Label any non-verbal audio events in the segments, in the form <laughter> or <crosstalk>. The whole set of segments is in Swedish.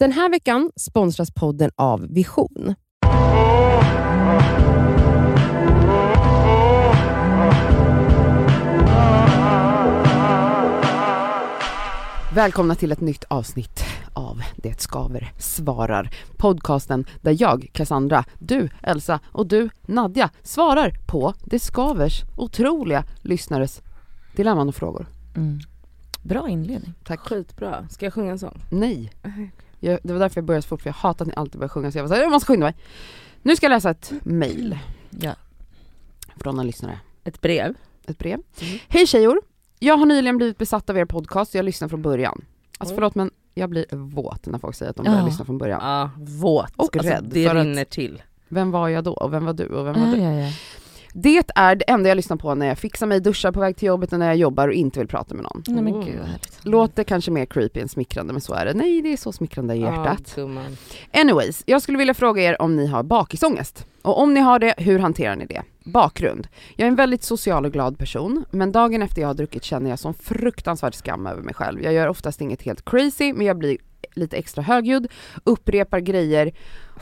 Den här veckan sponsras podden av Vision. Välkomna till ett nytt avsnitt av Det skaver svarar. Podcasten där jag, Cassandra, du, Elsa och du, Nadja, svarar på Det skavers otroliga lyssnares dilemman och frågor. Mm. Bra inledning. Tack. Skitbra. Ska jag sjunga en sång? Nej. <laughs> Jag, det var därför jag började så fort, för jag hatar att ni alltid börjar sjunga, så jag var såhär, jag måste skynda mig. Nu ska jag läsa ett mail Ja. från en lyssnare. Ett brev? Ett brev. Mm. Hej tjejor! Jag har nyligen blivit besatt av er podcast och jag lyssnar från början. Alltså förlåt men jag blir våt när folk säger att de börjar Ja. lyssna från början. Ja, våt. Och alltså, rädd det för att- rinner till. Vem var jag då? Och vem var du? Och vem var du? ja, ja. Det är det enda jag lyssnar på när jag fixar mig, duschar på väg till jobbet och när jag jobbar och inte vill prata med någon. Nej men Mm. gud. Låter kanske mer creepy än smickrande men så är det. Nej det är så smickrande i hjärtat. Gumman. Anyways, jag skulle vilja fråga er om ni har bakisångest. Och om ni har det, hur hanterar ni det? Bakgrund. Jag är en väldigt social och glad person, men dagen efter jag har druckit känner jag som fruktansvärd skam över mig själv. Jag gör oftast inget helt crazy, men jag blir lite extra högljudd, upprepar grejer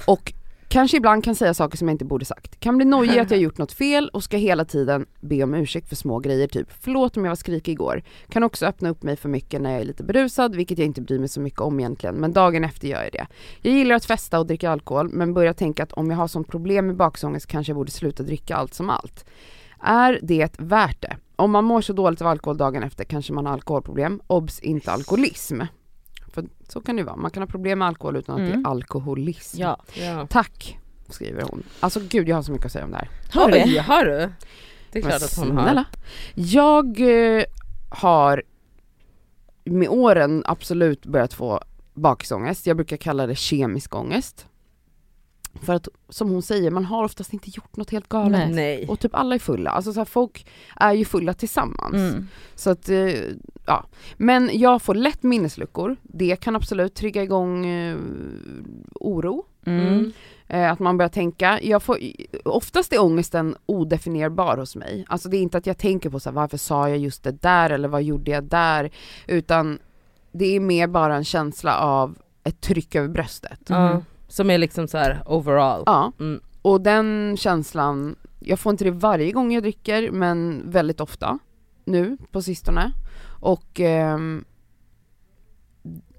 och kanske ibland kan säga saker som jag inte borde sagt. Kan bli nojig att jag <laughs> gjort något fel och ska hela tiden be om ursäkt för små grejer, typ förlåt om jag var skrikig igår. Kan också öppna upp mig för mycket när jag är lite berusad, vilket jag inte bryr mig så mycket om egentligen, men dagen efter gör jag det. Jag gillar att festa och dricka alkohol, men börjar tänka att om jag har sånt problem med bakisångest kanske jag borde sluta dricka allt som allt. Är det värt det? Om man mår så dåligt av alkohol dagen efter kanske man har alkoholproblem, obs inte alkoholism. För så kan det ju vara, man kan ha problem med alkohol utan att Mm. det är alkoholism. Ja. Ja. Tack, skriver hon. Alltså gud jag har så mycket att säga om det här. Har du det? har du? Det är klart att hon har. Jag eh, har med åren absolut börjat få bakisångest. Jag brukar kalla det kemisk ångest. För att som hon säger, man har oftast inte gjort något helt galet. Nej. Nej. Och typ alla är fulla, alltså så här, folk är ju fulla tillsammans. Mm. Så att, eh, ja. Men jag får lätt minnesluckor, det kan absolut trigga igång eh, oro. Mm. Mm. Eh, att man börjar tänka, jag får, oftast är ångesten odefinierbar hos mig. Alltså det är inte att jag tänker på så här, varför sa jag just det där eller vad gjorde jag där? Utan det är mer bara en känsla av ett tryck över bröstet. Ja. Som är liksom så här overall. Ja, Mm. och den känslan, jag får inte det varje gång jag dricker men väldigt ofta nu på sistone. Och ehm,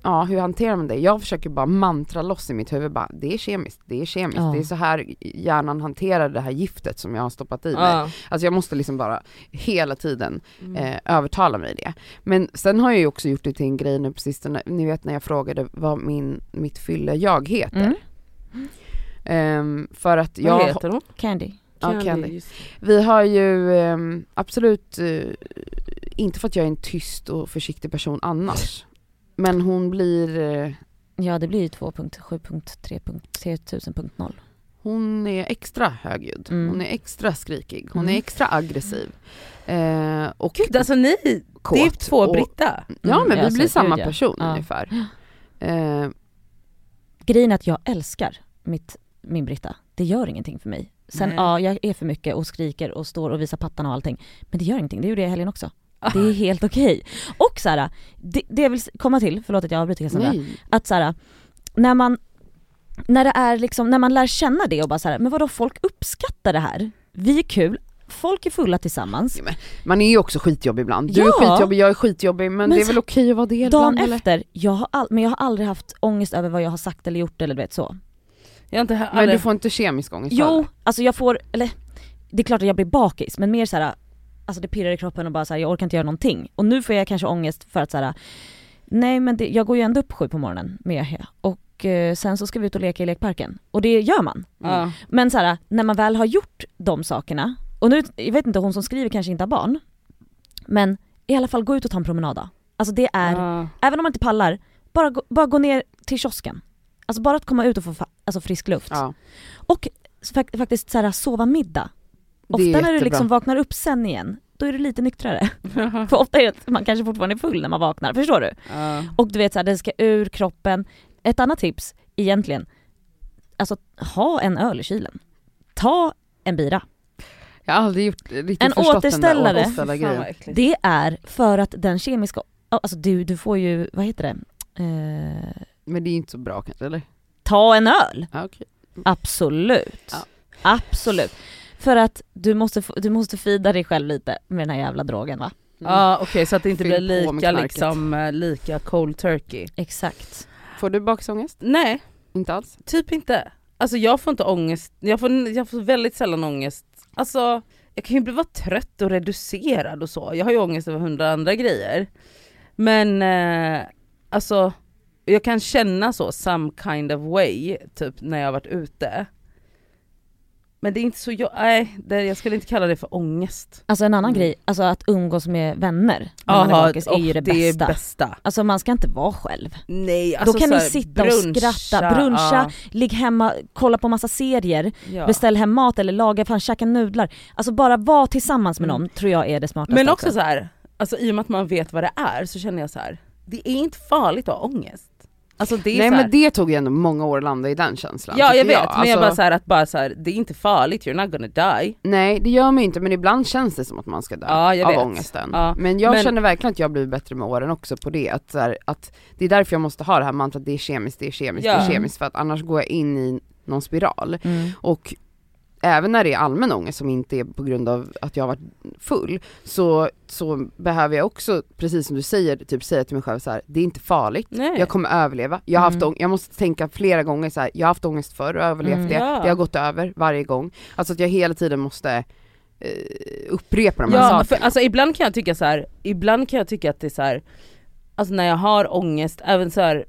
ja, hur hanterar man det? Jag försöker bara mantra loss i mitt huvud bara, det är kemiskt, det är kemiskt, Ja. det är så här hjärnan hanterar det här giftet som jag har stoppat i mig. Ja. Alltså jag måste liksom bara hela tiden Mm. eh, övertala mig det. Men sen har jag ju också gjort det till en grej nu på sistone, ni vet när jag frågade vad min, mitt fylle jag heter. Mm. Ehm, för att jag, Vad heter hon? Candy. Ja, Candy. just det. vi har ju ehm, absolut, eh, inte för att jag är en tyst och försiktig person annars, men hon blir, eh, Ja det blir ju 2.7.3.3000.0 hon är extra högljudd, Mm. hon är extra skrikig, hon Mm. är extra aggressiv. Eh, och Gud alltså ni, det är två och- Britta. Ja Mm, men vi alltså, blir samma ja. person Ja. ungefär. Grejen är att jag älskar mitt, min Britta. Det gör ingenting för mig. Sen Nej. ja, jag är för mycket och skriker och står och visar pattarna och allting. Men det gör ingenting, det gjorde jag i helgen också. Ah. Det är helt okej. Och så här, det, det jag vill komma till, förlåt att jag avbryter Cassandra. nej. att så här, när man, när det är liksom, när man lär känna det och bara så här, men vadå folk uppskattar det här, vi är kul, folk är fulla tillsammans. Ja, Man är ju också skitjobbig ibland. Du är Ja. skitjobbig, jag är skitjobbig men, Men det är väl okej att vara det Dagen ibland eller? efter, jag har all, men jag har aldrig haft ångest över vad jag har sagt eller gjort eller du vet så. Jag inte hört, Men du får inte kemisk ångest Jo, alltså jag får, eller det är klart att jag blir bakis men mer så här, alltså det pirrar i kroppen och bara så här, jag orkar inte göra någonting. Och nu får jag kanske ångest för att så här, nej men det, jag går ju ändå upp sju på morgonen med Yahya och eh, sen så ska vi ut och leka i lekparken. Och det gör man. Ja. Men så här, när man väl har gjort de sakerna, och nu, jag vet inte, hon som skriver kanske inte har barn, men i alla fall gå ut och ta en promenad då. Alltså det är, Ja. även om man inte pallar, bara gå, bara gå ner till kiosken. Alltså bara att komma ut och få alltså frisk luft. Ja, Och fak- faktiskt så här, sova middag. Ofta är när du jättebra. liksom vaknar upp sen igen, då är du lite nyktrare. <laughs> För ofta är det att man kanske fortfarande är full när man vaknar, förstår du? Ja. Och du vet såhär, den ska ur kroppen. Ett annat tips egentligen, alltså ha en öl i kylen. Ta en bira. Jag har aldrig gjort, riktigt En förstått återställare. den där återställa Fan vad grejen. äckligt. Det är för att den kemiska, alltså du, du får ju, vad heter det? Eh, Men det är inte så bra kanske eller? Ta en öl! Ja, okej. Absolut. Ja. Absolut. För att du måste, du måste fida dig själv lite med den här jävla drogen va? Ja okej så att det inte Fyll blir lika liksom, eh, lika cold turkey. Exakt. Får du bakisångest? Nej, Inte alls? typ inte. Alltså jag får inte ångest, jag får, jag får väldigt sällan ångest. Alltså jag kan ju bli vara trött och reducerad och så, jag har ju ångest över hundra andra grejer. Men eh, alltså jag kan känna så some kind of way typ när jag har varit ute. Men det är inte så, jag, nej det, jag skulle inte kalla det för ångest. Alltså en annan Mm. grej, alltså att umgås med vänner när man är Aha, bakis är ju det det bästa. är bästa. Alltså man ska inte vara själv. Nej, alltså Då kan så ni sitta och skratta, bruncha, ligg hemma, kolla på massa serier, ja. beställ hem mat eller laga, fan käka nudlar. Alltså bara vara tillsammans med Mm. någon tror jag är det smartaste Men också så här, alltså i och med att man vet vad det är så känner jag så här. det är inte farligt att ha ångest. Alltså det är Nej men det tog ju ändå många år att landa i den känslan. Ja jag vet, men jag Alltså, bara så här, att bara så här, det är inte farligt, you're not gonna die. Nej det gör man ju inte men ibland känns det som att man ska dö Ja, jag av vet. ångesten. Ja, Men jag men- känner verkligen att jag blivit bättre med åren också på det, att, så här, att det är därför jag måste ha det här mantrat, det är kemiskt, det är kemiskt, det Ja. är kemiskt för att annars går jag in i någon spiral. Mm. Och även när det är allmän ångest som inte är på grund av att jag har varit full, så, så behöver jag också, precis som du säger, typ säga till mig själv så här: det är inte farligt, Nej. jag kommer överleva. Jag, har haft Mm. ång- jag måste tänka flera gånger så här: jag har haft ångest förr och överlevt Mm. det, Ja. det har gått över varje gång. Alltså att jag hela tiden måste eh, upprepa de här Ja, sakerna. för alltså ibland kan jag tycka så här, ibland kan jag tycka att det är så här, alltså när jag har ångest, även så här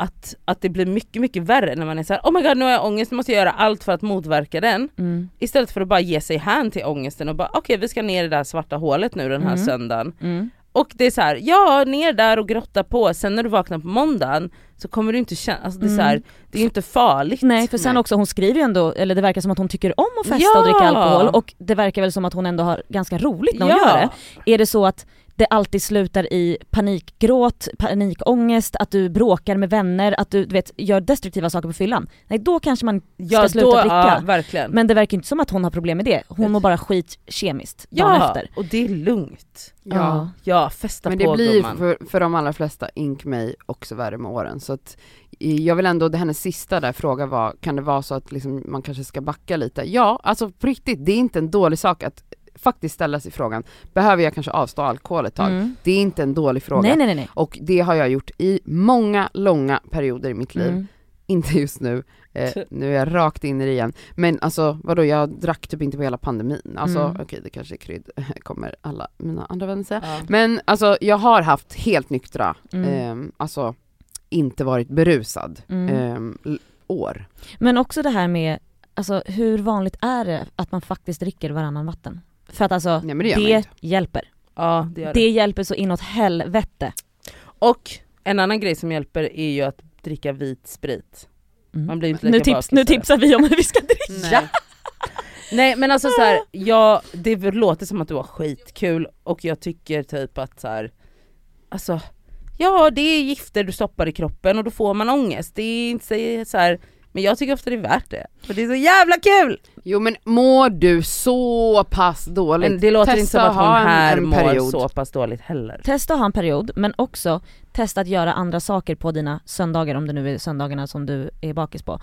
att, att det blir mycket mycket värre när man är så här: oh my god nu har jag ångest, nu måste jag göra allt för att motverka den. Mm. Istället för att bara ge sig hän till ångesten och bara okej vi ska ner i det där svarta hålet nu den här Mm. söndagen. Mm. Och det är så här, ja ner där och grotta på, sen när du vaknar på måndagen så kommer du inte känna, alltså det är så här, Mm. det är ju inte farligt. Nej för sen Nej. också, hon skriver ju ändå, eller det verkar som att hon tycker om att festa Ja! och dricka alkohol och det verkar väl som att hon ändå har ganska roligt när hon Ja. gör det. Är det så att det alltid slutar i panikgråt, panikångest, att du bråkar med vänner, att du, du vet, gör destruktiva saker på fyllan? Nej då kanske man Ja, ska sluta då, dricka. Ja, verkligen. Men det verkar inte som att hon har problem med det, hon mår bara skit kemiskt dagen ja, efter. och det är lugnt. Ja. Ja, festa Men på det blir gumman. för, för de allra flesta, ink mig, också värre med åren. Så att jag vill ändå, det hennes sista där fråga var, kan det vara så att liksom man kanske ska backa lite? Ja, alltså på riktigt, det är inte en dålig sak att faktiskt ställa sig frågan, behöver jag kanske avstå alkohol ett tag? Mm. Det är inte en dålig fråga. Nej nej nej. Och det har jag gjort i många, långa perioder i mitt liv. Mm. <laughs> Inte just nu, eh, <laughs> nu är jag rakt in i det igen. Men alltså vadå, jag drack typ inte på hela pandemin. Alltså Mm. okej det kanske är krydd, <laughs> kommer alla mina andra vänner säga. Ja. Men alltså jag har haft helt nyktra, Mm. ehm, alltså inte varit berusad, l- år. Men också det här med, alltså hur vanligt är det att man faktiskt dricker varannan vatten? För att alltså, Nej men det det hjälper. Ja, det gör det. Det hjälper så inåt helvete. Och en annan grej som hjälper är ju att dricka vit sprit. Mm. Man blir inte Nu, lika tips, nu av det. tipsar vi om hur vi ska dricka. Ja. Nej men alltså så här, <laughs> ja, det låter som att du har skitkul och jag tycker typ att så här, alltså ja det är gifter du stoppar i kroppen och då får man ångest. Det är inte så här, men jag tycker ofta det är värt det. För det är så jävla kul! Jo men mår du så pass dåligt? Men det låter inte som Testa att hon en- här en mår period. så pass dåligt heller. Testa att ha en period, men också testa att göra andra saker på dina söndagar, om det nu är söndagarna som du är bakis på.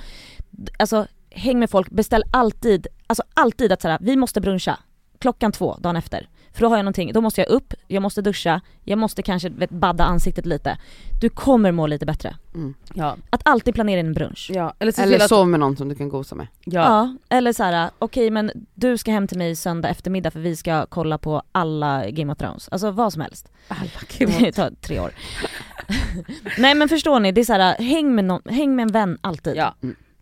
Alltså, häng med folk, beställ alltid, alltså alltid att såhär, vi måste bruncha klockan två dagen efter. För då har jag någonting, då måste jag upp, jag måste duscha, jag måste kanske vet, badda ansiktet lite. Du kommer må lite bättre. Mm. Ja, Att alltid planera in en brunch. ja. eller se Eller sov med någon som du kan gosa med. ja. Ja, eller så här: okej men du ska hem till mig söndag eftermiddag för vi ska kolla på alla Game of Thrones. Alltså vad som helst. Alla <laughs> Det tar tre år. <laughs> Nej men förstår ni, det är så här, häng med, någon, häng med en vän alltid. Ja.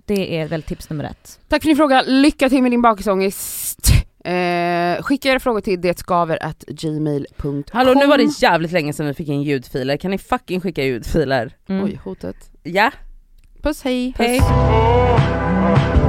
Det är väl tips nummer ett. Tack för din fråga, lycka till med din bakisångest. Eh, skicka era frågor till detskaver.gmail.com Hallå nu var det jävligt länge sedan vi fick in ljudfiler, kan ni fucking skicka ljudfiler? Mm. Oj, hotet. Ja, Puss hej! hej! Oh,